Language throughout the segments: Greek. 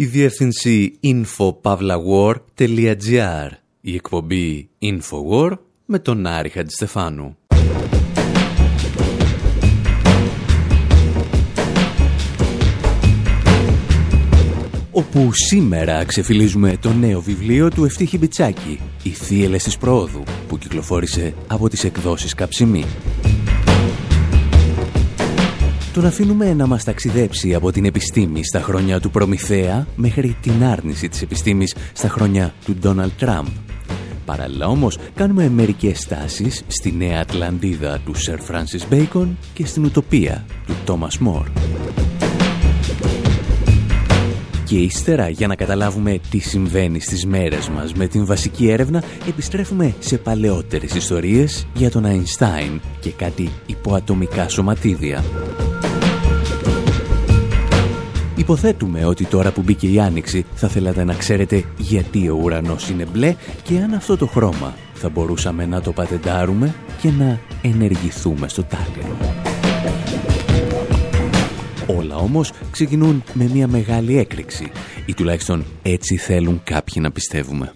Η διεύθυνση infopavlawar.gr Η εκπομπή Infowar με τον Άρη Χατζηστεφάνου. όπου σήμερα ξεφυλίζουμε το νέο βιβλίο του Ευτύχη Μπιτσάκη, «Οι θύελες της πρόοδου», που κυκλοφόρησε από τις εκδόσεις Καψιμή. Τον αφήνουμε να μας ταξιδέψει από την επιστήμη στα χρόνια του Προμηθέα μέχρι την άρνηση της επιστήμης στα χρόνια του Ντόναλτ Τραμπ. Παράλληλα όμως κάνουμε μερικές στάσεις στη Νέα Ατλαντίδα του Σερ Φράνσις Μπέικον και στην Ουτοπία του Τόμας Μόρ. Και ύστερα, για να καταλάβουμε τι συμβαίνει στις μέρες μας με την βασική έρευνα, επιστρέφουμε σε παλαιότερες ιστορίες για τον Αϊνστάιν και κάτι υποατομικά σωματίδια. Υποθέτουμε ότι τώρα που μπήκε η Άνοιξη θα θέλατε να ξέρετε γιατί ο ουρανός είναι μπλε και αν αυτό το χρώμα θα μπορούσαμε να το πατεντάρουμε και να ενεργηθούμε στο τάκερο. Όλα όμως ξεκινούν με μια μεγάλη έκρηξη ή τουλάχιστον έτσι θέλουν κάποιοι να πιστεύουμε.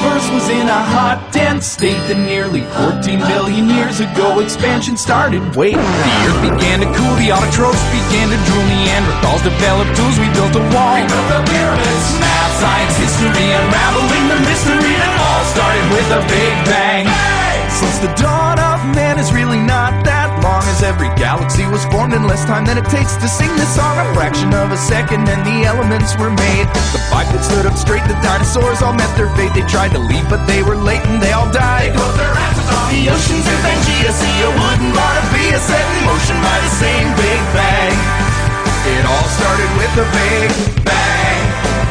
Universe was in a hot, dense state that nearly 14 billion years ago expansion started. Wait, the earth began to cool, the autotrophs began to drool, Neanderthals developed tools, we built a wall. We built the pyramids. Math, science, history, unraveling the mystery that all started with a big bang. Hey! Since the dawn of man is really not that long as every galaxy was formed in less time than it takes to sing this song. A fraction of a second and the elements were made. The bipeds stood up straight, the dinosaurs all met their fate. They tried to leave, but they were late and they all died. They their answers on the oceans in Pangea. See a wooden Barnabia set in motion by the same Big Bang. It all started with a Big Bang.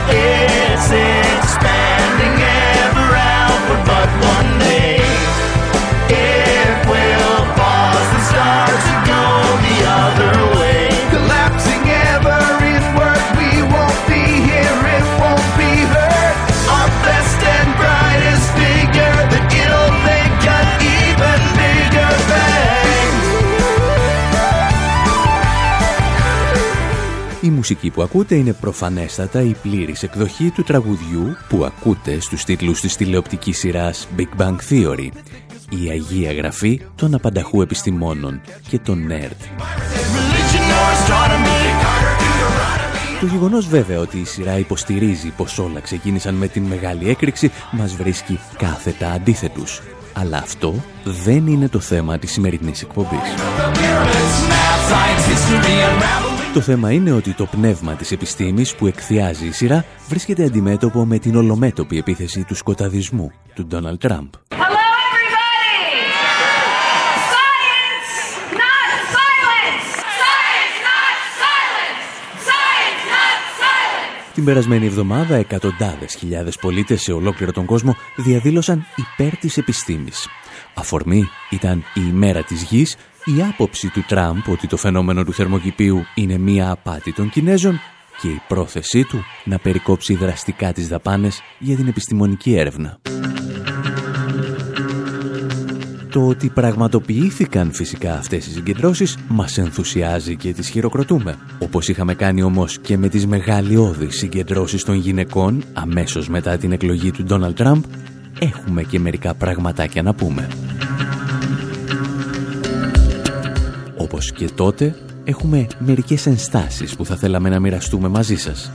It's expanding μουσική που ακούτε είναι προφανέστατα η πλήρης εκδοχή του τραγουδιού που ακούτε στους τίτλους της τηλεοπτικής σειράς Big Bang Theory, η Αγία Γραφή των Απανταχού Επιστημόνων και των Nerd. Το γεγονός βέβαια ότι η σειρά υποστηρίζει πως όλα ξεκίνησαν με την μεγάλη έκρηξη μας βρίσκει κάθετα αντίθετους. Αλλά αυτό δεν είναι το θέμα της σημερινής εκπομπής. Το θέμα είναι ότι το πνεύμα της επιστήμης που εκθιάζει η σειρά βρίσκεται αντιμέτωπο με την ολομέτωπη επίθεση του σκοταδισμού του Ντόναλτ Τραμπ. Την περασμένη εβδομάδα εκατοντάδες χιλιάδες πολίτες σε ολόκληρο τον κόσμο διαδήλωσαν υπέρ της επιστήμης. Αφορμή ήταν η ημέρα της γης, η άποψη του Τραμπ ότι το φαινόμενο του θερμοκηπίου είναι μία απάτη των Κινέζων και η πρόθεσή του να περικόψει δραστικά τις δαπάνες για την επιστημονική έρευνα. Το ότι πραγματοποιήθηκαν φυσικά αυτές οι συγκεντρώσεις μας ενθουσιάζει και τις χειροκροτούμε. Όπως είχαμε κάνει όμως και με τις μεγαλειώδεις συγκεντρώσεις των γυναικών αμέσως μετά την εκλογή του Ντόναλτ Τραμπ, έχουμε και μερικά πραγματάκια να πούμε. Όπως και τότε, έχουμε μερικές ενστάσεις που θα θέλαμε να μοιραστούμε μαζί σας.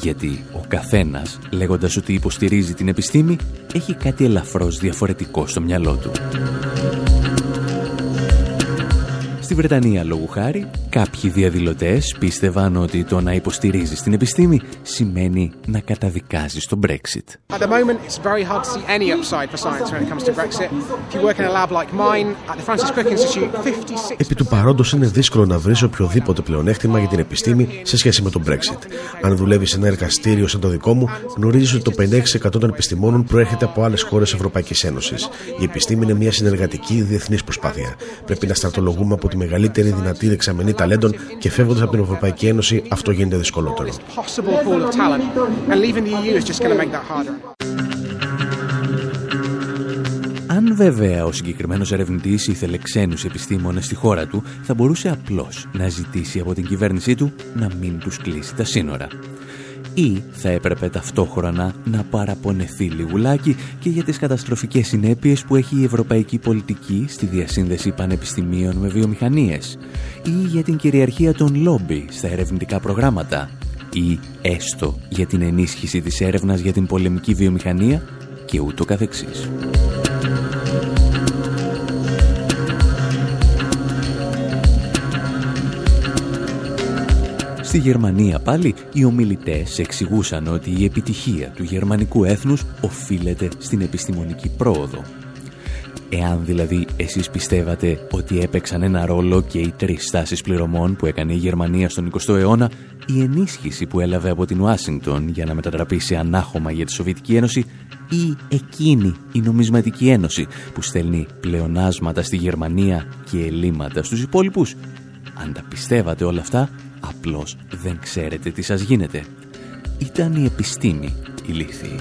Γιατί ο καθένας, λέγοντας ότι υποστηρίζει την επιστήμη, έχει κάτι ελαφρώς διαφορετικό στο μυαλό του. Στη Βρετανία, λόγου χάρη, κάποιοι διαδηλωτές πίστευαν ότι το να υποστηρίζεις την επιστήμη σημαίνει να καταδικάζεις το Brexit. Επί του παρόντος είναι δύσκολο να βρεις οποιοδήποτε πλεονέκτημα για την επιστήμη σε σχέση με τον Brexit. Αν δουλεύεις σε ένα εργαστήριο σαν το δικό μου, γνωρίζεις ότι το 56% των επιστημόνων προέρχεται από άλλες χώρες Ευρωπαϊκής Ένωσης. Η επιστήμη είναι μια συνεργατική διεθνής προσπάθεια. Πρέπει να στρατολογούμε από τη μεγαλύτερη δυνατή δεξαμενή ταλέντων και φεύγοντας από την Ευρωπαϊκή Ένωση αυτό γίνεται δυσκολότερο. Αν Αν βέβαια ο συγκεκριμένος ερευνητής ήθελε ξένους επιστήμονες στη χώρα του, θα μπορούσε απλώς να ζητήσει από την κυβέρνησή του να μην τους κλείσει τα σύνορα ή θα έπρεπε ταυτόχρονα να παραπονεθεί λιγουλάκι και για τις καταστροφικές συνέπειες που έχει η ευρωπαϊκή πολιτική στη διασύνδεση πανεπιστημίων με βιομηχανίες ή για την κυριαρχία των λόμπι στα ερευνητικά προγράμματα ή έστω για την ενίσχυση της έρευνας για την πολεμική βιομηχανία και ούτω καθεξής. Στη Γερμανία πάλι οι ομιλητές εξηγούσαν ότι η επιτυχία του γερμανικού έθνους οφείλεται στην επιστημονική πρόοδο. Εάν δηλαδή εσείς πιστεύατε ότι έπαιξαν ένα ρόλο και οι τρεις στάσεις πληρωμών που έκανε η Γερμανία στον 20ο αιώνα, η ενίσχυση που έλαβε από την Ουάσιγκτον για να μετατραπεί σε ανάχωμα για τη Σοβιετική Ένωση ή εκείνη η νομισματική ένωση που στέλνει πλεονάσματα στη Γερμανία και ελλείμματα στους υπόλοιπους. Αν τα πιστεύατε όλα αυτά, Απλώς δεν ξέρετε τι σας γίνεται. Ήταν η επιστήμη ηλίθιη.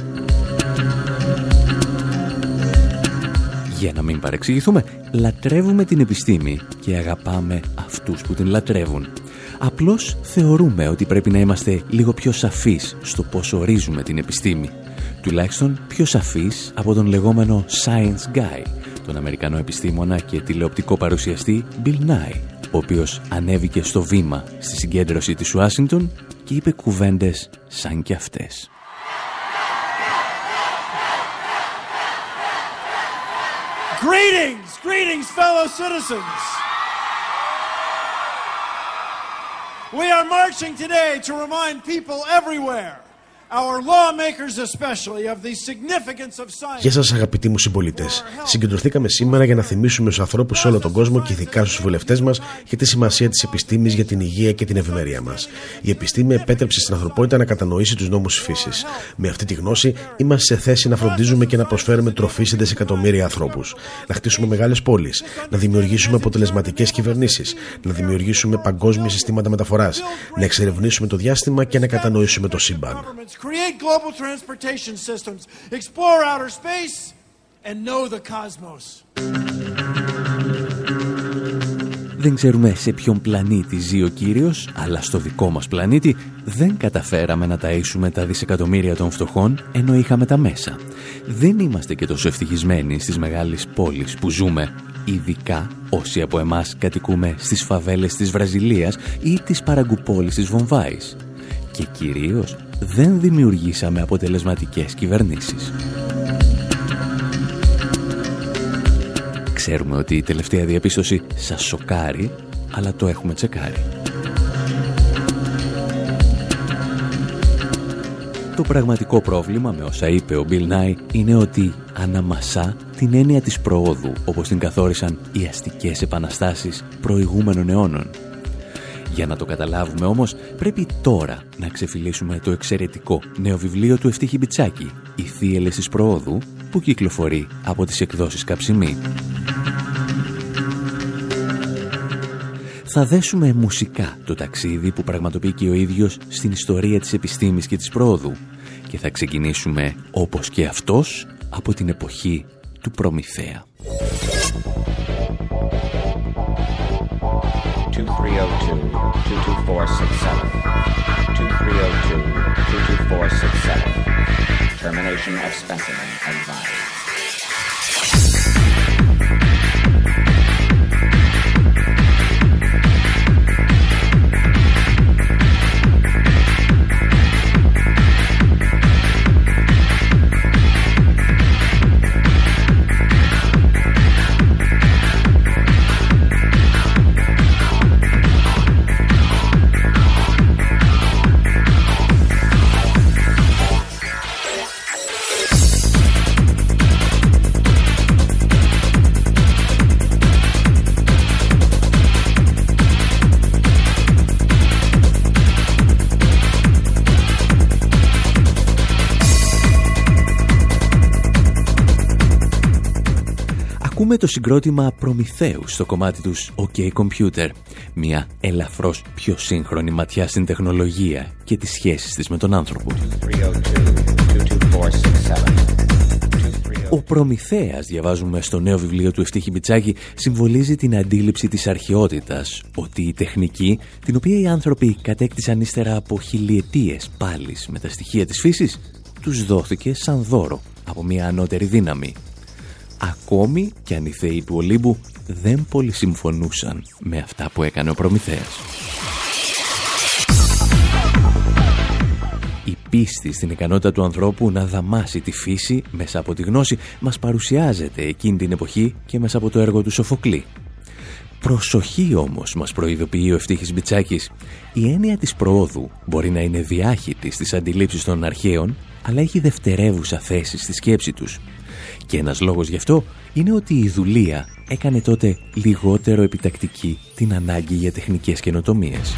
Για να μην παρεξηγηθούμε, λατρεύουμε την επιστήμη και αγαπάμε αυτούς που την λατρεύουν. Απλώς θεωρούμε ότι πρέπει να είμαστε λίγο πιο σαφείς στο πώς ορίζουμε την επιστήμη. Τουλάχιστον πιο σαφείς από τον λεγόμενο Science Guy, τον Αμερικανό επιστήμονα και τηλεοπτικό παρουσιαστή Bill Nye, ο οποίος ανέβηκε στο βήμα στη συγκέντρωση της Ουάσιγκτον και είπε κουβέντες σαν κι αυτές. Greetings, greetings fellow citizens. We are marching today to remind people everywhere Γεια σας, αγαπητοί μου συμπολίτε. Συγκεντρωθήκαμε σήμερα για να θυμίσουμε στους ανθρώπους σε όλο τον κόσμο και ειδικά στους βουλευτές μας για τη σημασία της επιστήμης για την υγεία και την ευημερία μας. Η επιστήμη επέτρεψε στην ανθρωπότητα να κατανοήσει τους νόμους της φύσης. Με αυτή τη γνώση είμαστε σε θέση να φροντίζουμε και να προσφέρουμε τροφή σε δισεκατομμύρια ανθρώπους. Να χτίσουμε μεγάλες πόλεις, να δημιουργήσουμε αποτελεσματικές κυβερνήσεις, να δημιουργήσουμε παγκόσμια συστήματα μεταφοράς, να εξερευνήσουμε το διάστημα και να κατανοήσουμε το σύμπαν create global transportation systems, explore outer space, and know the cosmos. Δεν ξέρουμε σε ποιον πλανήτη ζει ο Κύριος, αλλά στο δικό μας πλανήτη δεν καταφέραμε να ταΐσουμε τα δισεκατομμύρια των φτωχών, ενώ είχαμε τα μέσα. Δεν είμαστε και τόσο ευτυχισμένοι στις μεγάλες πόλεις που ζούμε, ειδικά όσοι από εμάς κατοικούμε στις φαβέλες της Βραζιλίας ή τις παραγκουπόλεις της Βομβάης. Και κυρίως δεν δημιουργήσαμε αποτελεσματικές κυβερνήσεις. Ξέρουμε ότι η τελευταία διαπίστωση σας σοκάρει, αλλά το έχουμε τσεκάρει. Το πραγματικό πρόβλημα με όσα είπε ο Bill Nye είναι ότι αναμασά την έννοια της προόδου όπως την καθόρισαν οι αστικές επαναστάσεις προηγούμενων αιώνων για να το καταλάβουμε όμως, πρέπει τώρα να ξεφυλίσουμε το εξαιρετικό νέο βιβλίο του Ευτύχη Μπιτσάκη, «Οι θύελες της προόδου», που κυκλοφορεί από τις εκδόσεις Καψιμή. Θα δέσουμε μουσικά το ταξίδι που πραγματοποιεί και ο ίδιος στην ιστορία της επιστήμης και της πρόοδου και θα ξεκινήσουμε όπως και αυτός από την εποχή του Προμηθέα. 2302 22467. 2302 22467. Termination of specimen and. Advised. το συγκρότημα Προμηθέου στο κομμάτι τους OK Computer. Μια ελαφρώς πιο σύγχρονη ματιά στην τεχνολογία και τις σχέσεις της με τον άνθρωπο. Ο Προμηθέας, διαβάζουμε στο νέο βιβλίο του Ευτύχη Μπιτσάκη, συμβολίζει την αντίληψη της αρχαιότητας, ότι η τεχνική, την οποία οι άνθρωποι κατέκτησαν ύστερα από χιλιετίες πάλι με τα στοιχεία της φύσης, τους δόθηκε σαν δώρο από μια ανώτερη δύναμη. Ακόμη και αν οι θεοί του Ολύμπου δεν πολύ συμφωνούσαν με αυτά που έκανε ο Προμηθέας. Η πίστη στην ικανότητα του ανθρώπου να δαμάσει τη φύση μέσα από τη γνώση μας παρουσιάζεται εκείνη την εποχή και μέσα από το έργο του Σοφοκλή. Προσοχή όμως μας προειδοποιεί ο Ευτύχης Μπιτσάκης. Η έννοια της προόδου μπορεί να είναι διάχυτη στις αντιλήψεις των αρχαίων, αλλά έχει δευτερεύουσα θέση στη σκέψη τους. Και ένας λόγος γι' αυτό είναι ότι η δουλεία έκανε τότε λιγότερο επιτακτική την ανάγκη για τεχνικές καινοτομίες.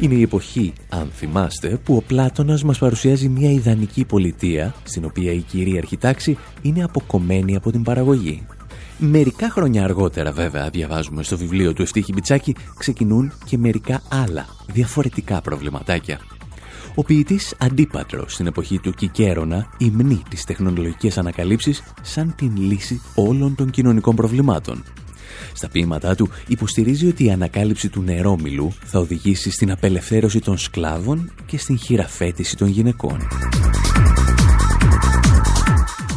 Είναι η εποχή, αν θυμάστε, που ο Πλάτωνας μας παρουσιάζει μια ιδανική πολιτεία, στην οποία η κυρίαρχη τάξη είναι αποκομμένη από την παραγωγή. Μερικά χρόνια αργότερα βέβαια, διαβάζουμε στο βιβλίο του Ευτύχη Μπιτσάκη, ξεκινούν και μερικά άλλα, διαφορετικά προβληματάκια. Ο ποιητής Αντίπατρος στην εποχή του Κικέρονα υμνεί τις τεχνολογικές ανακαλύψεις σαν την λύση όλων των κοινωνικών προβλημάτων στα ποίηματά του υποστηρίζει ότι η ανακάλυψη του νερόμιλου θα οδηγήσει στην απελευθέρωση των σκλάβων και στην χειραφέτηση των γυναικών.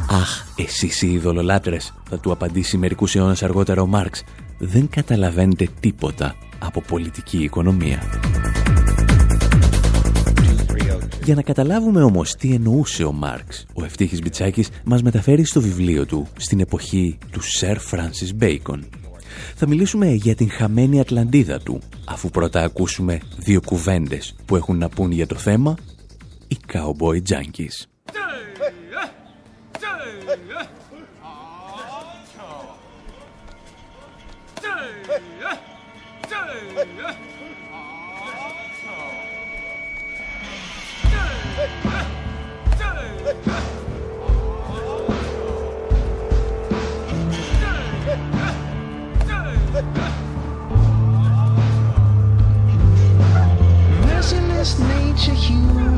«Αχ, εσείς οι ειδωλολάτρες», θα του απαντήσει μερικούς αιώνες αργότερα ο Μάρξ, «δεν καταλαβαίνετε τίποτα από πολιτική οικονομία». Για να καταλάβουμε όμως τι εννοούσε ο Μάρξ, ο Ευτύχης Μπιτσάκης μας μεταφέρει στο βιβλίο του στην εποχή του Σερ Φράνσις Μπέικον θα μιλήσουμε για την χαμένη Ατλαντίδα του, αφού πρώτα ακούσουμε δύο κουβέντες που έχουν να πούν για το θέμα οι Cowboy Junkies. Nature human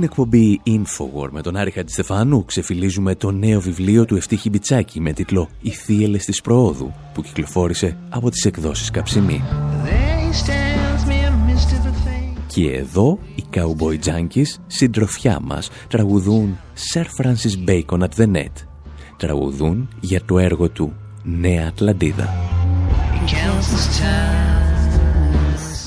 Στην εκπομπή Infowar με τον Άρη Χατζηστεφάνου ξεφυλίζουμε το νέο βιβλίο του Ευτύχη Μπιτσάκη με τίτλο «Οι θύελες της προόδου» που κυκλοφόρησε από τις εκδόσεις Καψιμή. Και εδώ οι Cowboy Junkies, συντροφιά μας, τραγουδούν Sir Francis Bacon at the Net. Τραγουδούν για το έργο του «Νέα Ατλαντίδα».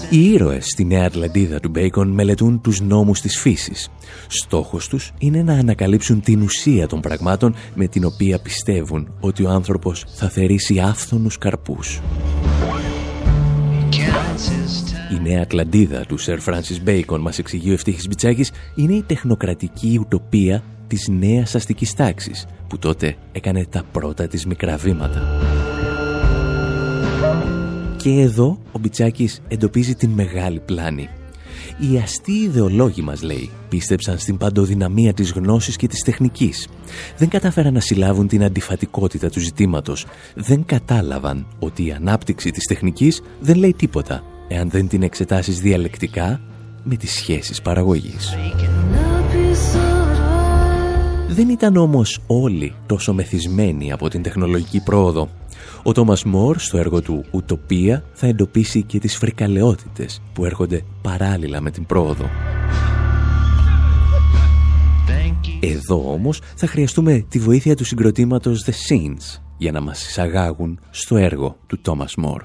Οι ήρωες στη Νέα Ατλαντίδα του Μπέικον μελετούν τους νόμους της φύσης. Στόχος τους είναι να ανακαλύψουν την ουσία των πραγμάτων με την οποία πιστεύουν ότι ο άνθρωπος θα θερήσει άφθονους καρπούς. Η Νέα Ατλαντίδα του Σερ Φράνσις Μπέικον, μας εξηγεί ο Ευτύχης Μπιτσάκης, είναι η τεχνοκρατική ουτοπία της νέας αστικής τάξης, που τότε έκανε τα πρώτα της μικρά βήματα. Και εδώ ο Μπιτσάκης εντοπίζει την μεγάλη πλάνη. Οι αστείοι ιδεολόγοι μας, λέει, πίστεψαν στην παντοδυναμία της γνώσης και της τεχνικής. Δεν κατάφεραν να συλλάβουν την αντιφατικότητα του ζητήματος. Δεν κατάλαβαν ότι η ανάπτυξη της τεχνικής δεν λέει τίποτα, εάν δεν την εξετάσεις διαλεκτικά με τις σχέσεις παραγωγής. Δεν ήταν όμως όλοι τόσο μεθυσμένοι από την τεχνολογική πρόοδο. Ο Τόμας Μόρ στο έργο του «Ουτοπία» θα εντοπίσει και τις φρικαλαιότητες που έρχονται παράλληλα με την πρόοδο. Εδώ όμως θα χρειαστούμε τη βοήθεια του συγκροτήματος The Scenes για να μας εισαγάγουν στο έργο του Τόμας Μόρ.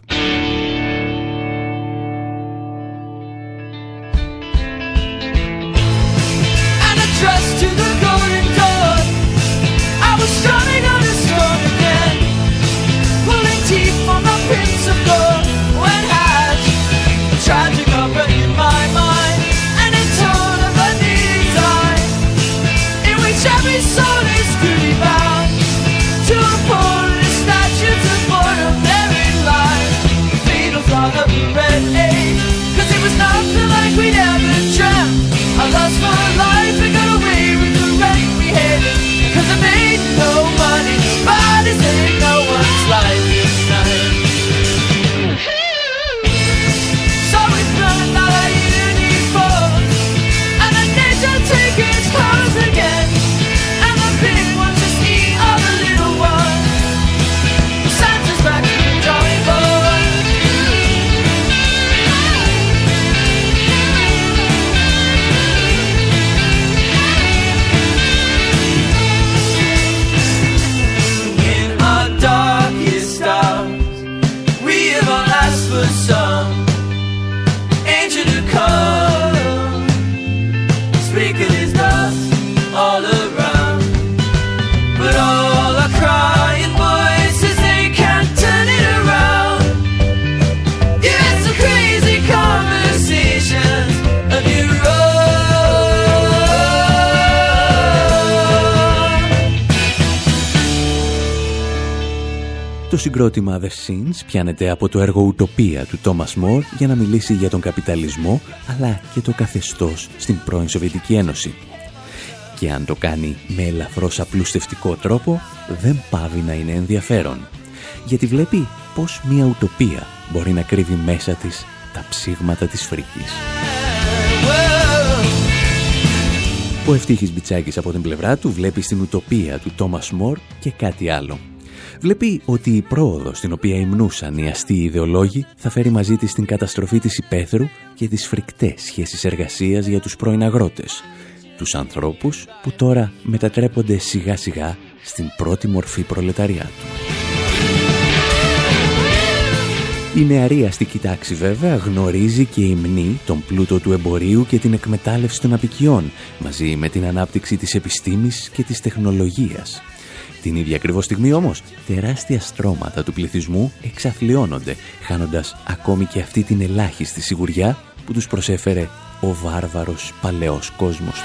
Συγκρότημα The Sins πιάνεται από το έργο «Ουτοπία» του Thomas More για να μιλήσει για τον καπιταλισμό αλλά και το καθεστώς στην πρώην Σοβιετική Ένωση. Και αν το κάνει με ελαφρώς απλουστευτικό τρόπο, δεν πάβει να είναι ενδιαφέρον. Γιατί βλέπει πως μια ουτοπία μπορεί να κρύβει μέσα της τα ψήγματα της φρίκης. Ο Ευτύχης Μπιτσάκης από την πλευρά του βλέπει στην ουτοπία του Thomas More και κάτι άλλο βλέπει ότι η πρόοδο στην οποία υμνούσαν οι αστείοι ιδεολόγοι θα φέρει μαζί της την καταστροφή της υπαίθρου και τις φρικτές σχέσεις εργασίας για τους πρώην αγρότες. Τους ανθρώπους που τώρα μετατρέπονται σιγά σιγά στην πρώτη μορφή προλεταριάτου. Η νεαρή αστική τάξη βέβαια γνωρίζει και υμνεί τον πλούτο του εμπορίου και την εκμετάλλευση των απικιών μαζί με την ανάπτυξη της επιστήμης και της τεχνολογίας την ίδια ακριβώς στιγμή όμως, τεράστια στρώματα του πληθυσμού εξαθλιώνονται, χάνοντας ακόμη και αυτή την ελάχιστη σιγουριά που τους προσέφερε ο βάρβαρος παλαιός κόσμος.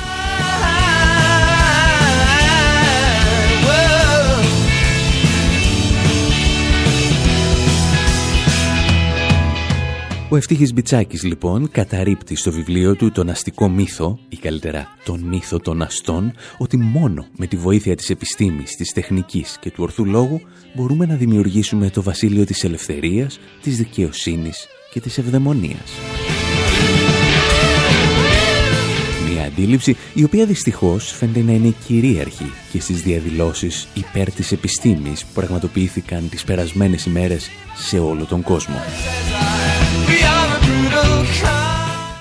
Ο Ευτύχης Μπιτσάκης λοιπόν καταρρύπτει στο βιβλίο του τον αστικό μύθο ή καλύτερα τον μύθο των αστών ότι μόνο με τη βοήθεια της επιστήμης, της τεχνικής και του ορθού λόγου μπορούμε να δημιουργήσουμε το βασίλειο της ελευθερίας, της δικαιοσύνης και της ευδαιμονίας. Μια αντίληψη η οποία δυστυχώς φαίνεται να είναι κυρίαρχη και στις διαδηλώσεις υπέρ της επιστήμης που πραγματοποιήθηκαν τις περασμένες ημέρες σε όλο τον κόσμο.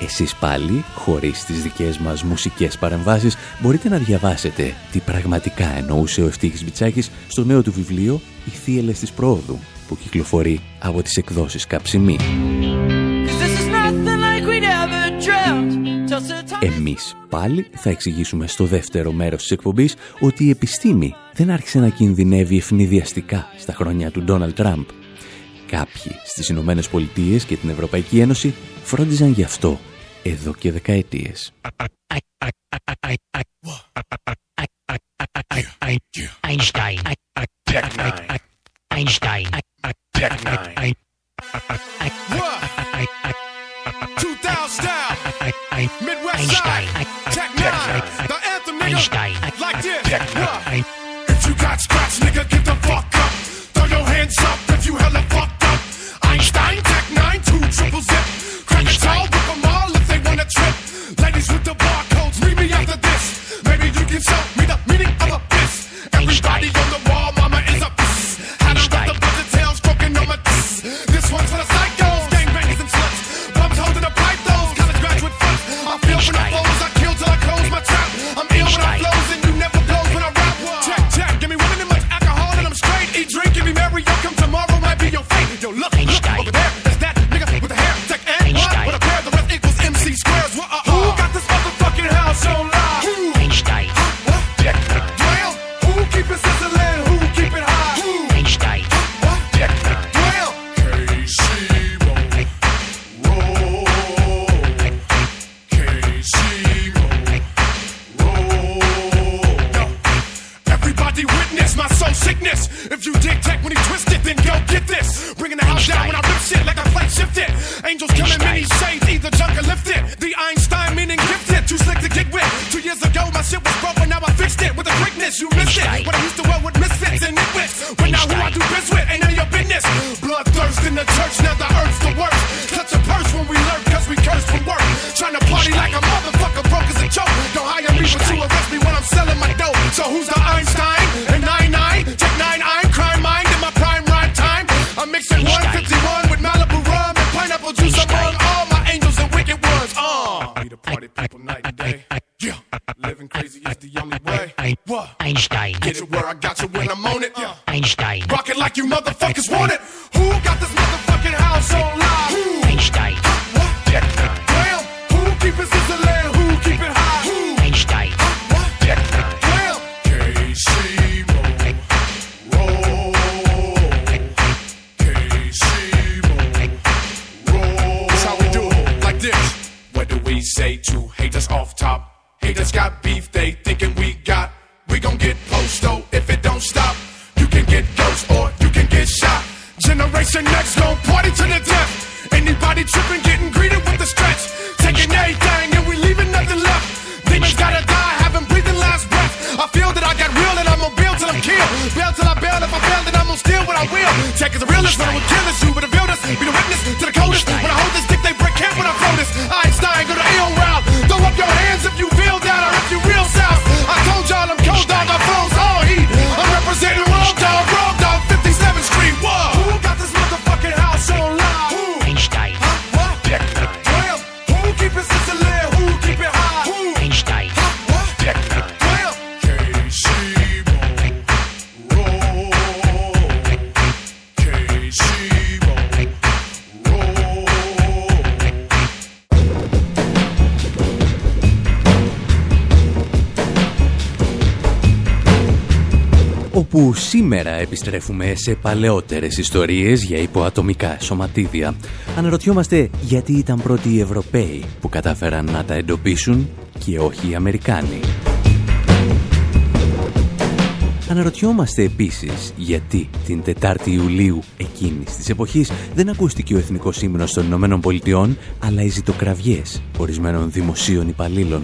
Εσείς πάλι, χωρίς τις δικές μας μουσικές παρεμβάσεις, μπορείτε να διαβάσετε τι πραγματικά εννοούσε ο Ευτύχης Μπιτσάκης στο νέο του βιβλίο «Οι θύελες της πρόοδου» που κυκλοφορεί από τις εκδόσεις Καψιμή. Εμείς πάλι θα εξηγήσουμε στο δεύτερο μέρος της εκπομπής ότι η επιστήμη δεν άρχισε να κινδυνεύει ευνηδιαστικά στα χρόνια του Ντόναλτ Τραμπ. Κάποιοι στις Ηνωμένες Πολιτείες και την Ευρωπαϊκή Ένωση φρόντιζαν γι' αυτό εδώ και δεκαετίες. Einstein. selling many shades, either junk or lift it. The Einstein meaning gifted, too slick to kick with. Two years ago, my shit was broken, now I fixed it with a quickness. You missed it. What I used to work with misfits and nitwits. But now who I do biz with ain't none your business. Bloodthirst in the church, now σήμερα επιστρέφουμε σε παλαιότερες ιστορίες για υποατομικά σωματίδια. Αναρωτιόμαστε γιατί ήταν πρώτοι οι Ευρωπαίοι που κατάφεραν να τα εντοπίσουν και όχι οι Αμερικάνοι. Αναρωτιόμαστε επίσης γιατί την 4η Ιουλίου εκείνης της εποχής δεν ακούστηκε ο Εθνικός Σύμνος των Ηνωμένων Πολιτειών αλλά οι ζητοκραυγές ορισμένων δημοσίων υπαλλήλων.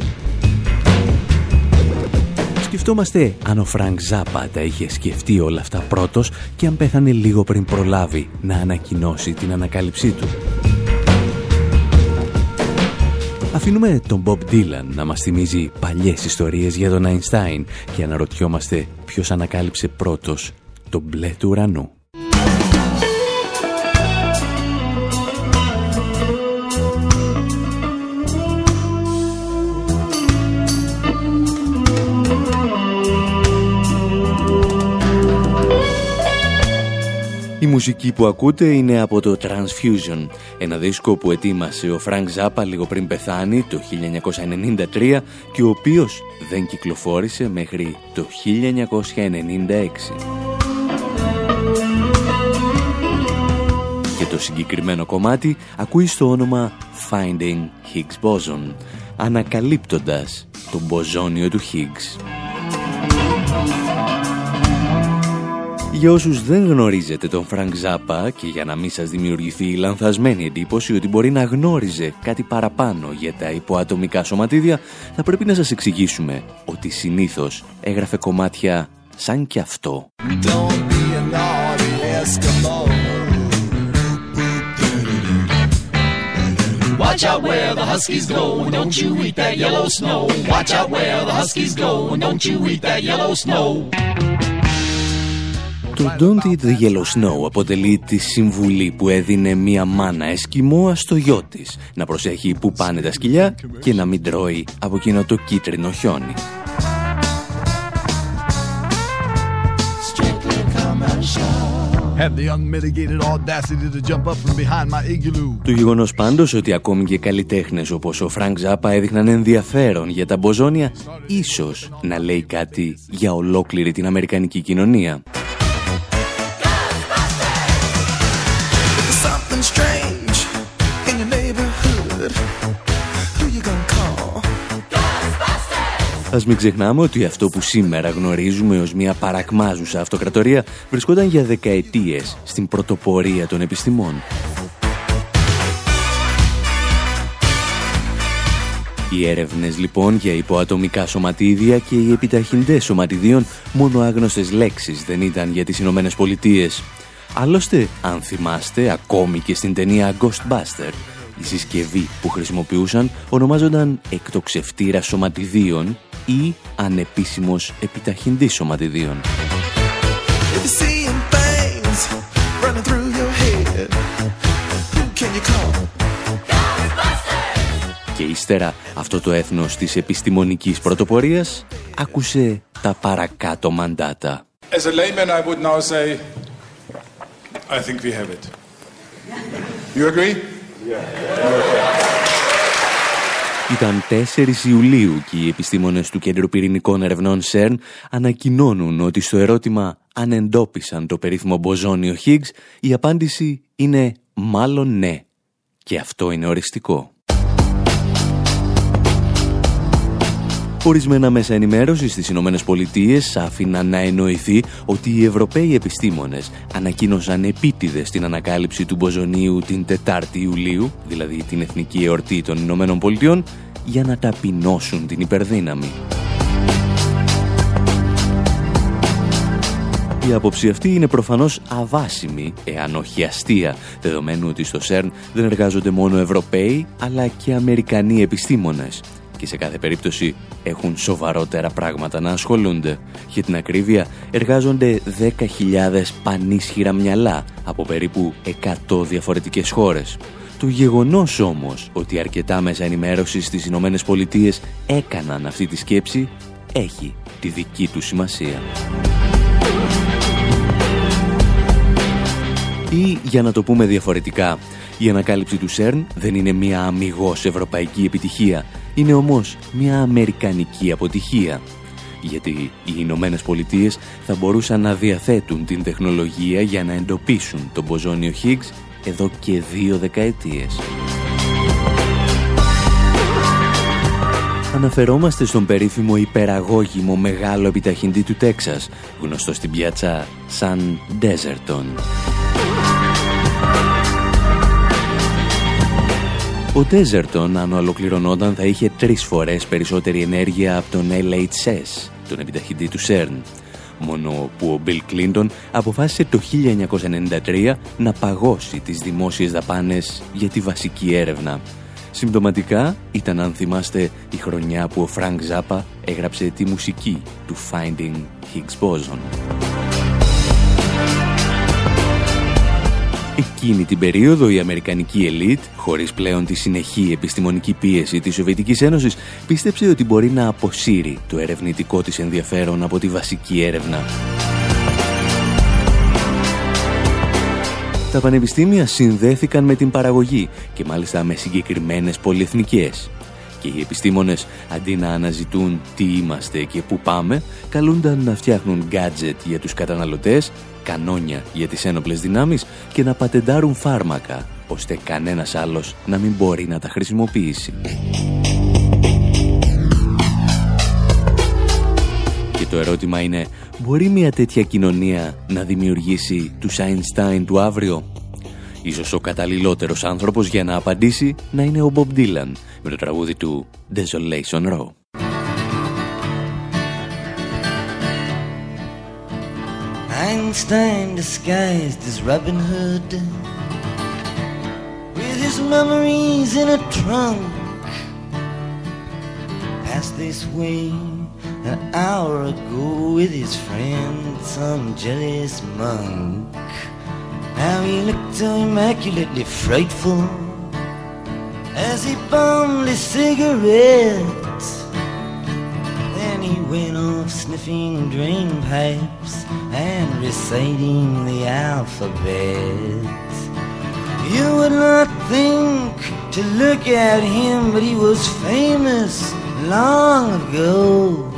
Σκεφτόμαστε αν ο Φρανκ Ζάπα τα είχε σκεφτεί όλα αυτά πρώτος και αν πέθανε λίγο πριν προλάβει να ανακοινώσει την ανακάλυψή του. Αφήνουμε τον Bob Dylan να μας θυμίζει παλιές ιστορίες για τον Einstein και αναρωτιόμαστε ποιος ανακάλυψε πρώτος το μπλε του ουρανού. Η μουσική που ακούτε είναι από το Trance-Fusion, ένα δίσκο που ετοίμασε ο Φρανκ Ζάπα λίγο πριν πεθάνει το 1993 και ο οποίος δεν κυκλοφόρησε μέχρι το 1996. Και το συγκεκριμένο κομμάτι ακούει στο όνομα Finding Higgs Boson, ανακαλύπτοντας το μποζόνιο του Higgs. Για όσους δεν γνωρίζετε τον Φρανκ Ζάπα και για να μην σας δημιουργηθεί η λανθασμένη εντύπωση ότι μπορεί να γνώριζε κάτι παραπάνω για τα υποατομικά σωματίδια, θα πρέπει να σας εξηγήσουμε ότι συνήθως έγραφε κομμάτια σαν κι αυτό. Watch out where the huskies go, don't you eat that yellow snow. Watch out where the huskies go, don't you eat that yellow snow. Το Don't Eat the Yellow Snow αποτελεί τη συμβουλή που έδινε μία μάνα εσκιμώα στο γιο της να προσέχει που πάνε τα σκυλιά και να μην τρώει από εκείνο το κίτρινο χιόνι. Το γεγονός πάντως ότι ακόμη και καλλιτέχνες όπως ο Φρανκ Ζάπα έδειχναν ενδιαφέρον για τα μποζόνια, ίσως να λέει κάτι για ολόκληρη την Αμερικανική κοινωνία. Ας μην ξεχνάμε ότι αυτό που σήμερα γνωρίζουμε ως μια παρακμάζουσα αυτοκρατορία βρισκόταν για δεκαετίες στην πρωτοπορία των επιστημών. Οι έρευνες λοιπόν για υποατομικά σωματίδια και οι επιταχυντές σωματιδίων μόνο άγνωστες λέξεις δεν ήταν για τις Ηνωμένες Πολιτείες. Άλλωστε, αν θυμάστε, ακόμη και στην ταινία Ghostbuster, η συσκευή που χρησιμοποιούσαν ονομάζονταν εκτοξευτήρα σωματιδίων ή ανεπίσημος επιταχυντής σωματιδίων. Και ύστερα αυτό το έθνος της επιστημονικής πρωτοπορίας άκουσε τα παρακάτω μαντάτα. As a layman I would now say I think we have it. You agree? Ήταν 4 Ιουλίου και οι επιστήμονες του Κέντρου Πυρηνικών Ερευνών ΣΕΡΝ ανακοινώνουν ότι στο ερώτημα αν εντόπισαν το περίφημο μποζόνιο Higgs η απάντηση είναι μάλλον ναι. Και αυτό είναι οριστικό. Ορισμένα μέσα ενημέρωσης στις Ηνωμένες Πολιτείες άφηναν να εννοηθεί ότι οι Ευρωπαίοι επιστήμονες ανακοίνωσαν επίτηδες την ανακάλυψη του μποζονίου την 4η Ιουλίου, δηλαδή την Εθνική Εορτή των Ηνωμένων Πολιτειών, για να ταπεινώσουν την υπερδύναμη. Η άποψη αυτή είναι προφανώς αβάσιμη, εάν όχι αστεία, δεδομένου ότι στο ΣΕΡΝ δεν εργάζονται μόνο Ευρωπαίοι, αλλά και Αμερικανοί επιστήμονες και σε κάθε περίπτωση έχουν σοβαρότερα πράγματα να ασχολούνται. Για την ακρίβεια εργάζονται 10.000 πανίσχυρα μυαλά από περίπου 100 διαφορετικές χώρες. Το γεγονός όμως ότι αρκετά μέσα ενημέρωσης στις Ηνωμένες Πολιτείες έκαναν αυτή τη σκέψη έχει τη δική τους σημασία. Ή για να το πούμε διαφορετικά, η ανακάλυψη του ΣΕΡΝ δεν είναι μια αμυγός ευρωπαϊκή επιτυχία, είναι όμως μια αμερικανική αποτυχία. Γιατί οι Ηνωμένες Πολιτείες θα μπορούσαν να διαθέτουν την τεχνολογία για να εντοπίσουν τον μποζόνιο Higgs εδώ και δύο δεκαετίες. Αναφερόμαστε στον περίφημο υπεραγώγημο μεγάλο επιταχυντή του Τέξας, γνωστό στην πιάτσα σαν Ντέζερτον. Ο Desertron, αν ολοκληρωνόταν, θα είχε τρεις φορές περισσότερη ενέργεια από τον LHC, τον επιταχυντή του CERN. Μόνο που ο Μπιλ Κλίντον αποφάσισε το 1993 να παγώσει τις δημόσιες δαπάνες για τη βασική έρευνα. Συμπτωματικά ήταν, αν θυμάστε, η χρονιά που ο Φρανκ Ζάπα έγραψε τη μουσική του Finding Higgs Boson. Εκείνη την περίοδο η Αμερικανική ελίτ, χωρίς πλέον τη συνεχή επιστημονική πίεση της Σοβιετικής Ένωσης, πίστεψε ότι μπορεί να αποσύρει το ερευνητικό της ενδιαφέρον από τη βασική έρευνα. Τα πανεπιστήμια συνδέθηκαν με την παραγωγή και μάλιστα με συγκεκριμένες πολυεθνικές. Και οι επιστήμονες, αντί να αναζητούν τι είμαστε και πού πάμε, καλούνταν να φτιάχνουν gadget για τους καταναλωτές κανόνια για τις ένοπλες δυνάμεις και να πατεντάρουν φάρμακα, ώστε κανένας άλλος να μην μπορεί να τα χρησιμοποιήσει. Και το ερώτημα είναι, μπορεί μια τέτοια κοινωνία να δημιουργήσει τους Einstein του αύριο; Ίσως ο καταλληλότερος άνθρωπος για να απαντήσει να είναι ο Bob Dylan με το τραγούδι του Desolation Row. Einstein disguised as Robin Hood with his memories in a trunk passed this way an hour ago with his friend some jealous monk now he looked so immaculately frightful as he bummed his cigarette then he went off sniffing drain pipes and reciting the alphabet. You would not think to look at him, but he was famous long ago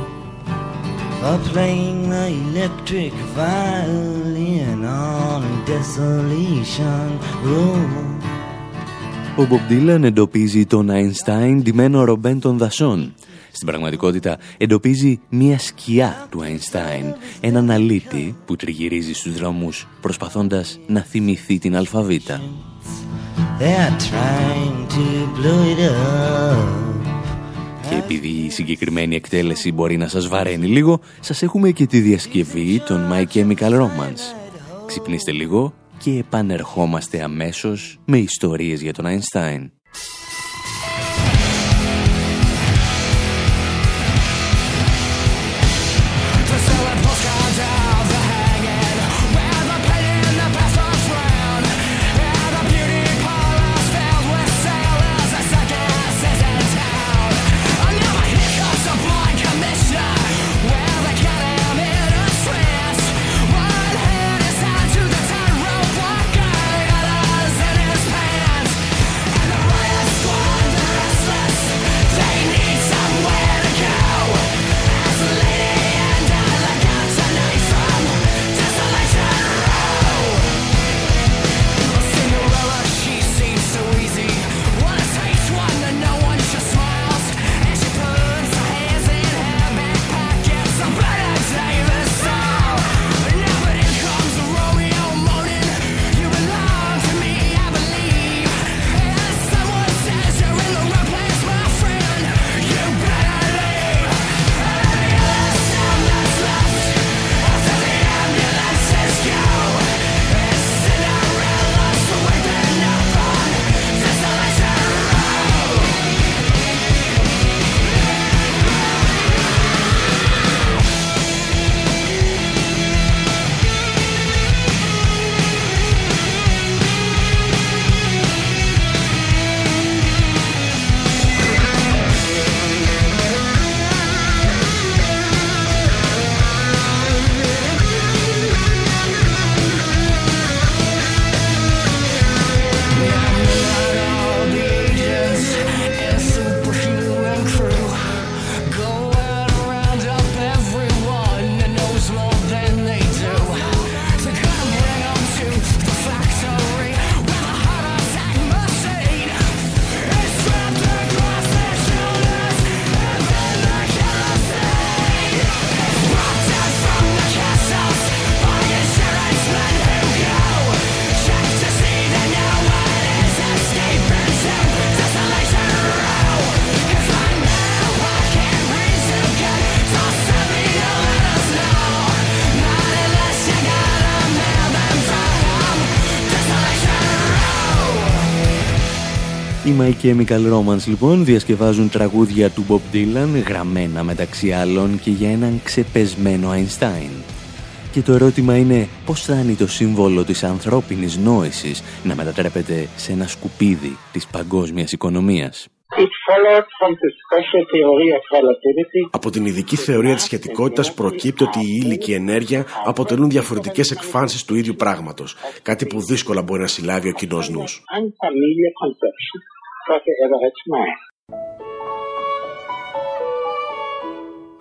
for playing the electric violin on Desolation Road. Ο Μπομπ Ντίλαν εντοπίζει τον Αϊνστάιν ντυμένο ρομπέν των δασών. Στην πραγματικότητα εντοπίζει μία σκιά του Αϊνστάιν, έναν αλήτη που τριγυρίζει στους δρόμους προσπαθώντας να θυμηθεί την αλφαβήτα. Και επειδή η συγκεκριμένη εκτέλεση μπορεί να σας βαραίνει λίγο, σας έχουμε και τη διασκευή των My Chemical Romance. Ξυπνήστε λίγο και επανερχόμαστε αμέσως με ιστορίες για τον Αϊνστάιν. Οι My Chemical Romance λοιπόν διασκευάζουν τραγούδια του Bob Dylan γραμμένα μεταξύ άλλων και για έναν ξεπεσμένο Einstein. Και το ερώτημα είναι πώς φτάνει το σύμβολο της ανθρώπινης νόησης να μετατρέπεται σε ένα σκουπίδι της παγκόσμιας οικονομίας; Από την ειδική θεωρία της σχετικότητας προκύπτει ότι η ύλη και η ενέργεια αποτελούν διαφορετικές εκφάνσεις του ίδιου πράγματος, κάτι που δύσκολα μπορεί να συλλάβει ο κοινός νους.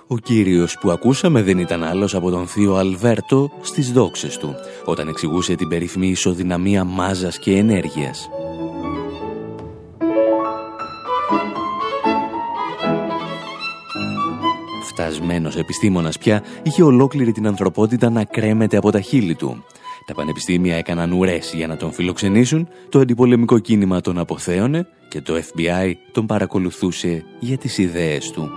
Ο κύριος που ακούσαμε δεν ήταν άλλος από τον θείο Αλβέρτο στις δόξες του, όταν εξηγούσε την περίφημη ισοδυναμία μάζας και ενέργειας. Φτασμένος επιστήμονας πια είχε ολόκληρη την ανθρωπότητα να κρέμεται από τα χείλη του. Τα πανεπιστήμια έκαναν ουρές για να τον φιλοξενήσουν, το αντιπολεμικό κίνημα τον αποθέωνε και το FBI τον παρακολουθούσε για τις ιδέες του.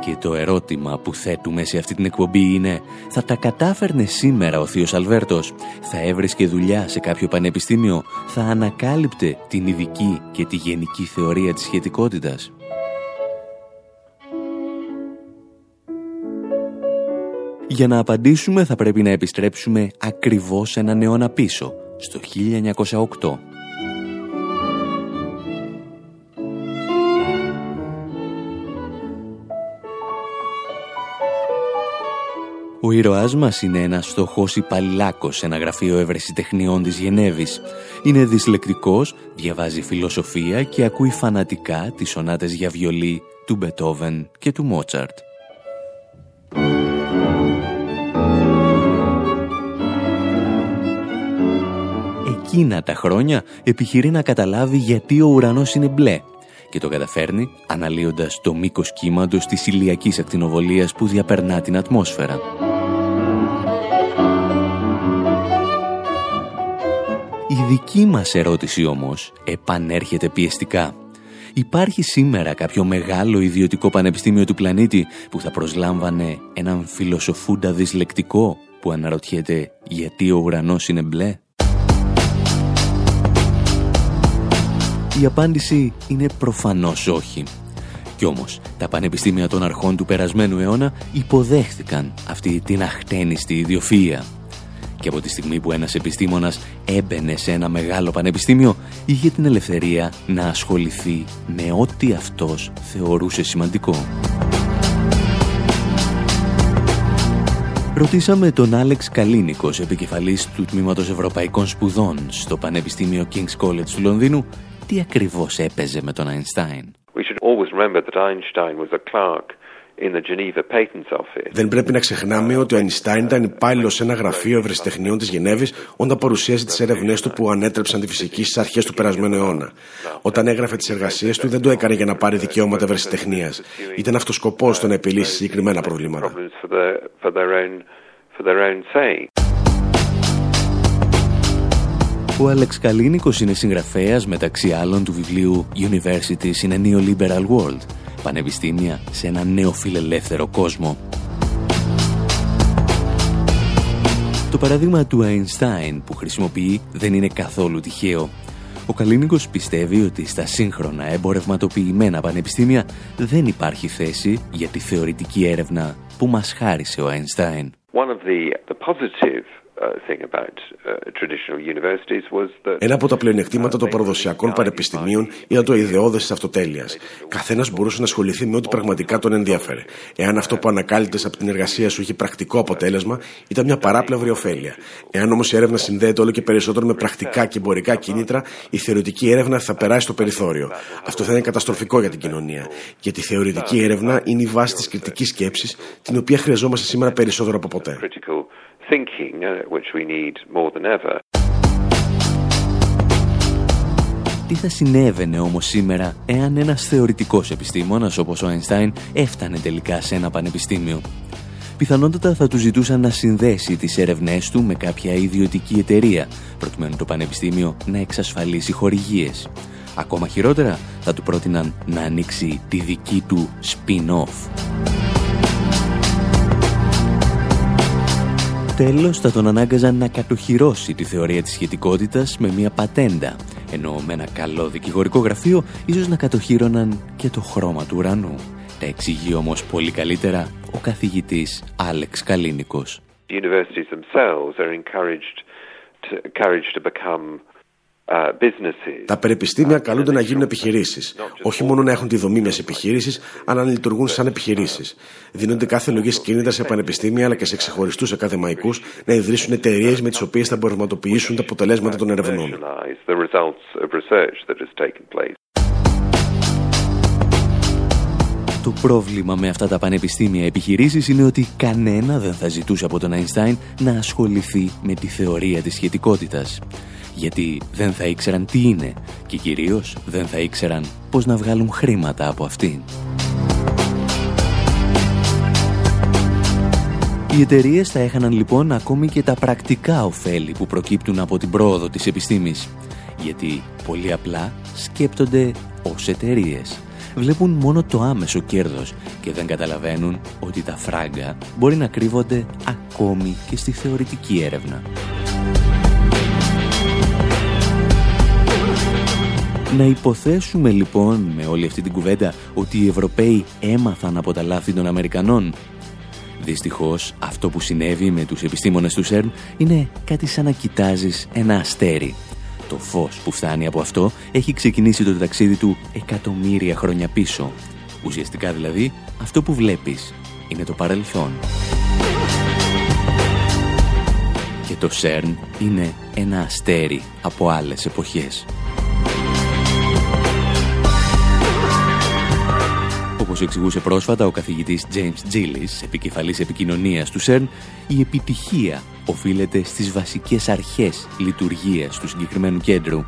Και το ερώτημα που θέτουμε σε αυτή την εκπομπή είναι θα τα κατάφερνε σήμερα ο θείος Αλβέρτος, θα έβρισκε δουλειά σε κάποιο πανεπιστήμιο, θα ανακάλυπτε την ειδική και τη γενική θεωρία της σχετικότητας; Για να απαντήσουμε θα πρέπει να επιστρέψουμε ακριβώς έναν αιώνα πίσω, στο 1908. Ο ήρωάς μας είναι ένας φτωχός υπαλληλάκος σε ένα γραφείο ευρεσιτεχνιών της Γενέβης. Είναι δυσλεκτικός, διαβάζει φιλοσοφία και ακούει φανατικά τις σονάτες για βιολί του Μπετόβεν και του Μότσαρτ. Εκείνα τα χρόνια επιχειρεί να καταλάβει γιατί ο ουρανός είναι μπλε και το καταφέρνει αναλύοντας το μήκος κύματος της ηλιακής ακτινοβολίας που διαπερνά την ατμόσφαιρα. Η δική μας ερώτηση όμως επανέρχεται πιεστικά. Υπάρχει σήμερα κάποιο μεγάλο ιδιωτικό πανεπιστήμιο του πλανήτη που θα προσλάμβανε έναν φιλοσοφούντα δυσλεκτικό που αναρωτιέται γιατί ο ουρανός είναι μπλε; Η απάντηση είναι προφανώς όχι. Κι όμως, τα πανεπιστήμια των αρχών του περασμένου αιώνα υποδέχθηκαν αυτή την αχτένιστη ιδιοφυΐα. Και από τη στιγμή που ένας επιστήμονας έμπαινε σε ένα μεγάλο πανεπιστήμιο, είχε την ελευθερία να ασχοληθεί με ό,τι αυτός θεωρούσε σημαντικό. Ρωτήσαμε τον Άλεξ Καλίνικος, επικεφαλής του Τμήματος Ευρωπαϊκών Σπουδών στο Πανεπιστήμιο King's College του Λονδίνου, τι ακριβώς έπαιζε με τον Αϊνστάιν. Δεν πρέπει να ξεχνάμε ότι ο Αϊνστάιν ήταν υπάλληλος σε ένα γραφείο ευρεσιτεχνιών της Γενέβης όταν παρουσίασε τις έρευνές του που ανέτρεψαν τη φυσική στις αρχές του περασμένου αιώνα. Όταν έγραφε τις εργασίες του, δεν το έκανε για να πάρει δικαιώματα ευρεσιτεχνίας. Ήταν αυτός σκοπός του να επιλύσει συγκεκριμένα προβλήματα. Ο Άλεξ Καλίνικος είναι συγγραφέας μεταξύ άλλων του βιβλίου Universities in a Neoliberal World, πανεπιστήμια σε ένα νέο φιλελεύθερο κόσμο. Το παράδειγμα του Einstein που χρησιμοποιεί δεν είναι καθόλου τυχαίο. Ο Καλίνικος πιστεύει ότι στα σύγχρονα εμπορευματοποιημένα πανεπιστήμια δεν υπάρχει θέση για τη θεωρητική έρευνα που μας χάρισε ο Einstein. One of the, the positive Uh, Ένα από τα πλεονεκτήματα των παραδοσιακών πανεπιστημίων ήταν το ιδεώδες της αυτοτέλειας. Καθένας μπορούσε να ασχοληθεί με ό,τι πραγματικά τον ενδιαφέρε. Εάν αυτό που ανακάλυπτες από την εργασία σου είχε πρακτικό αποτέλεσμα, ήταν μια παράπλευρη ωφέλεια. Εάν όμως η έρευνα συνδέεται όλο και περισσότερο με πρακτικά και εμπορικά κίνητρα, η θεωρητική έρευνα θα περάσει στο περιθώριο. Αυτό θα είναι καταστροφικό για την κοινωνία. Γιατί η θεωρητική έρευνα είναι η βάση της κριτικής σκέψης, την οποία χρειαζόμαστε σήμερα περισσότερο από ποτέ thinking, uh, which we need more than ever. Τι θα συνέβαινε όμως σήμερα εάν ένας θεωρητικός επιστήμονας όπως ο Einstein έφτανε τελικά σε ένα πανεπιστήμιο; Πιθανότατα θα του ζητούσαν να συνδέσει τις ερευνές του με κάποια ιδιωτική εταιρεία προκειμένου το πανεπιστήμιο να εξασφαλίσει χορηγίες. Ακόμα χειρότερα θα του πρότειναν να ανοίξει τη δική του spin-off. Τέλος θα τον ανάγκαζαν να κατοχυρώσει τη θεωρία της σχετικότητας με μια πατέντα, ενώ με ένα καλό δικηγορικό γραφείο ίσως να κατοχύρωναν και το χρώμα του ουρανού. Τα εξηγεί όμως πολύ καλύτερα ο καθηγητής Άλεξ Καλίνικος. Uh, Τα πανεπιστήμια καλούνται να γίνουν επιχειρήσεις. Όχι μόνο να έχουν τη δομή μιας επιχείρηση, αλλά να λειτουργούν σαν επιχειρήσεις. Δίνονται κάθε λογής κίνητρα σε πανεπιστήμια αλλά και σε ξεχωριστούς ακαδημαϊκούς να ιδρύσουν εταιρείες με τις οποίες θα μπορηματοποιήσουν τα αποτελέσματα των ερευνών. Το πρόβλημα με αυτά τα πανεπιστήμια επιχειρήσεις είναι ότι κανένα δεν θα ζητούσε από τον Αϊνστάιν να ασχοληθεί με τη θεωρία της σχετικότητας γιατί δεν θα ήξεραν τι είναι και κυρίως δεν θα ήξεραν πώς να βγάλουν χρήματα από αυτήν. Οι εταιρείες θα έχαναν λοιπόν ακόμη και τα πρακτικά ωφέλη που προκύπτουν από την πρόοδο της επιστήμης. Γιατί πολύ απλά σκέπτονται ως εταιρείες. Βλέπουν μόνο το άμεσο κέρδος και δεν καταλαβαίνουν ότι τα φράγκα μπορεί να κρύβονται ακόμη και στη θεωρητική έρευνα. Να υποθέσουμε λοιπόν με όλη αυτή την κουβέντα ότι οι Ευρωπαίοι έμαθαν από τα λάθη των Αμερικανών. Δυστυχώς αυτό που συνέβη με τους επιστήμονες του ΣΕΡΝ είναι κάτι σαν να κοιτάζεις ένα αστέρι. Το φως που φτάνει από αυτό έχει ξεκινήσει το ταξίδι του εκατομμύρια χρόνια πίσω. Ουσιαστικά δηλαδή αυτό που βλέπεις είναι το παρελθόν. Και το ΣΕΡΝ είναι ένα αστέρι από άλλες εποχές. Όπως εξηγούσε πρόσφατα ο καθηγητής James Gillis, επικεφαλής επικοινωνίας του ΣΕΡΝ, η επιτυχία οφείλεται στις βασικές αρχές λειτουργίας του συγκεκριμένου κέντρου.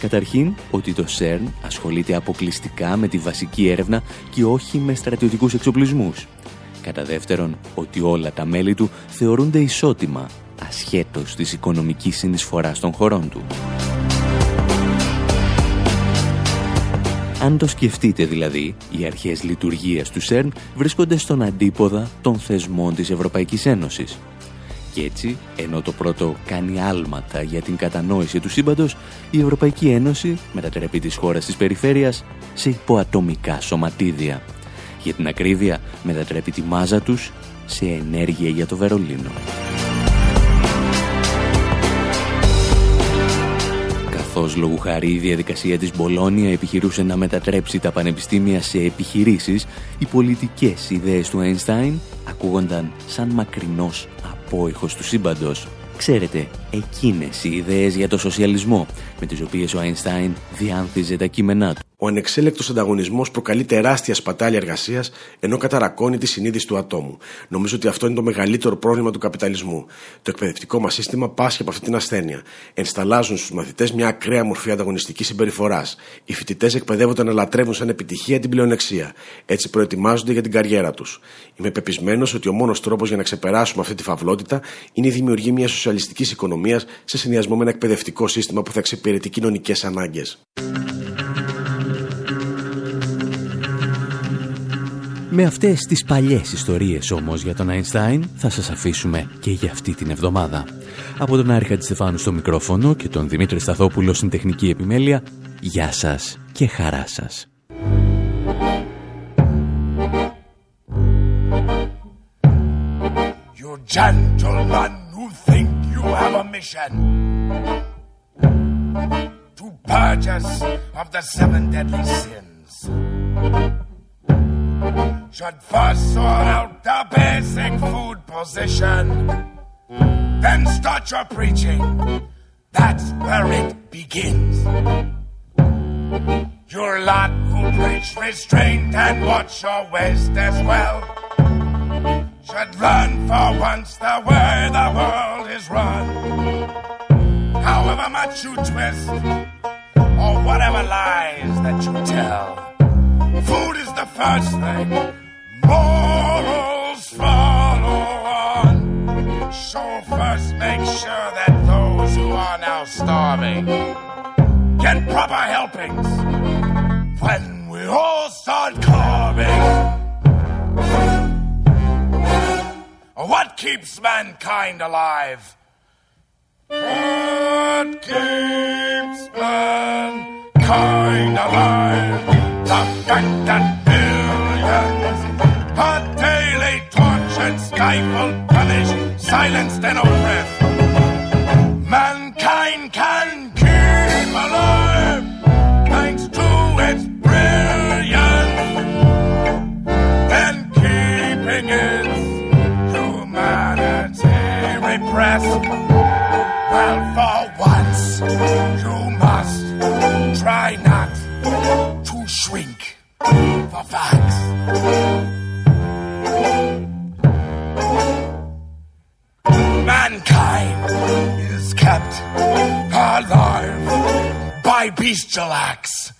Καταρχήν, ότι το ΣΕΡΝ ασχολείται αποκλειστικά με τη βασική έρευνα και όχι με στρατιωτικούς εξοπλισμούς. Κατά δεύτερον, ότι όλα τα μέλη του θεωρούνται ισότιμα, ασχέτως της οικονομικής συνεισφοράς των χωρών του. Αν το σκεφτείτε δηλαδή, οι αρχές λειτουργίας του ΣΕΡΝ βρίσκονται στον αντίποδα των θεσμών της Ευρωπαϊκής Ένωσης. Και έτσι, ενώ το πρώτο κάνει άλματα για την κατανόηση του σύμπαντος, η Ευρωπαϊκή Ένωση μετατρέπει τις χώρες της περιφέρειας σε υποατομικά σωματίδια. Για την ακρίβεια, μετατρέπει τη μάζα τους σε ενέργεια για το Βερολίνο. Καθώς λόγου χαρή η διαδικασία της Μπολόνια επιχειρούσε να μετατρέψει τα πανεπιστήμια σε επιχειρήσεις, οι πολιτικές ιδέες του Einstein ακούγονταν σαν μακρινός απόϊχος του σύμπαντος. Ξέρετε, εκείνες οι ιδέες για το σοσιαλισμό, με τις οποίες ο Einstein διάνθιζε τα κείμενά του. Ο ανεξέλεκτος ανταγωνισμός προκαλεί τεράστια σπατάλη εργασίας, ενώ καταρακώνει τη συνείδηση του ατόμου. Νομίζω ότι αυτό είναι το μεγαλύτερο πρόβλημα του καπιταλισμού. Το εκπαιδευτικό μας σύστημα πάσχει από αυτή την ασθένεια. Ενσταλάζουν στους μαθητές μια ακραία μορφή ανταγωνιστικής συμπεριφοράς. Οι φοιτητές εκπαιδεύονται να λατρεύουν σαν επιτυχία την πλεονεξία. Έτσι προετοιμάζονται για την καριέρα τους. Είμαι πεπισμένος ότι ο μόνος τρόπος για να ξεπεράσουμε αυτή τη φαυλότητα είναι η δημιουργία μιας σοσιαλιστικής οικονομίας σε συνδυασμό με ένα εκπαιδευτικό σύστημα που θα εξυπηρετεί κοινωνικές ανάγκες. Με αυτές τις παλιές ιστορίες όμως για τον Einstein θα σας αφήσουμε και για αυτή την εβδομάδα. Από τον Άρη Χατζηστεφάνου στο μικρόφωνο και τον Δημήτρη Σταθόπουλο στην τεχνική επιμέλεια, γεια σας και χαρά σας. gentlemen who think you have a mission to purge us of the seven deadly sins. should first sort out the basic food position. Then start your preaching. That's where it begins. Your lot who preach restraint and watch your waist as well should learn for once the way the world is run. However much you twist or whatever lies that you tell. Food is the first thing. Morals follow on. So first make sure that those who are now starving get proper helpings. When we all start carving. What keeps mankind alive? What keeps mankind alive? The fact that billions are daily tortured, stifled, punished, silenced, and oppressed. Mankind can keep alive alive by Beastalax.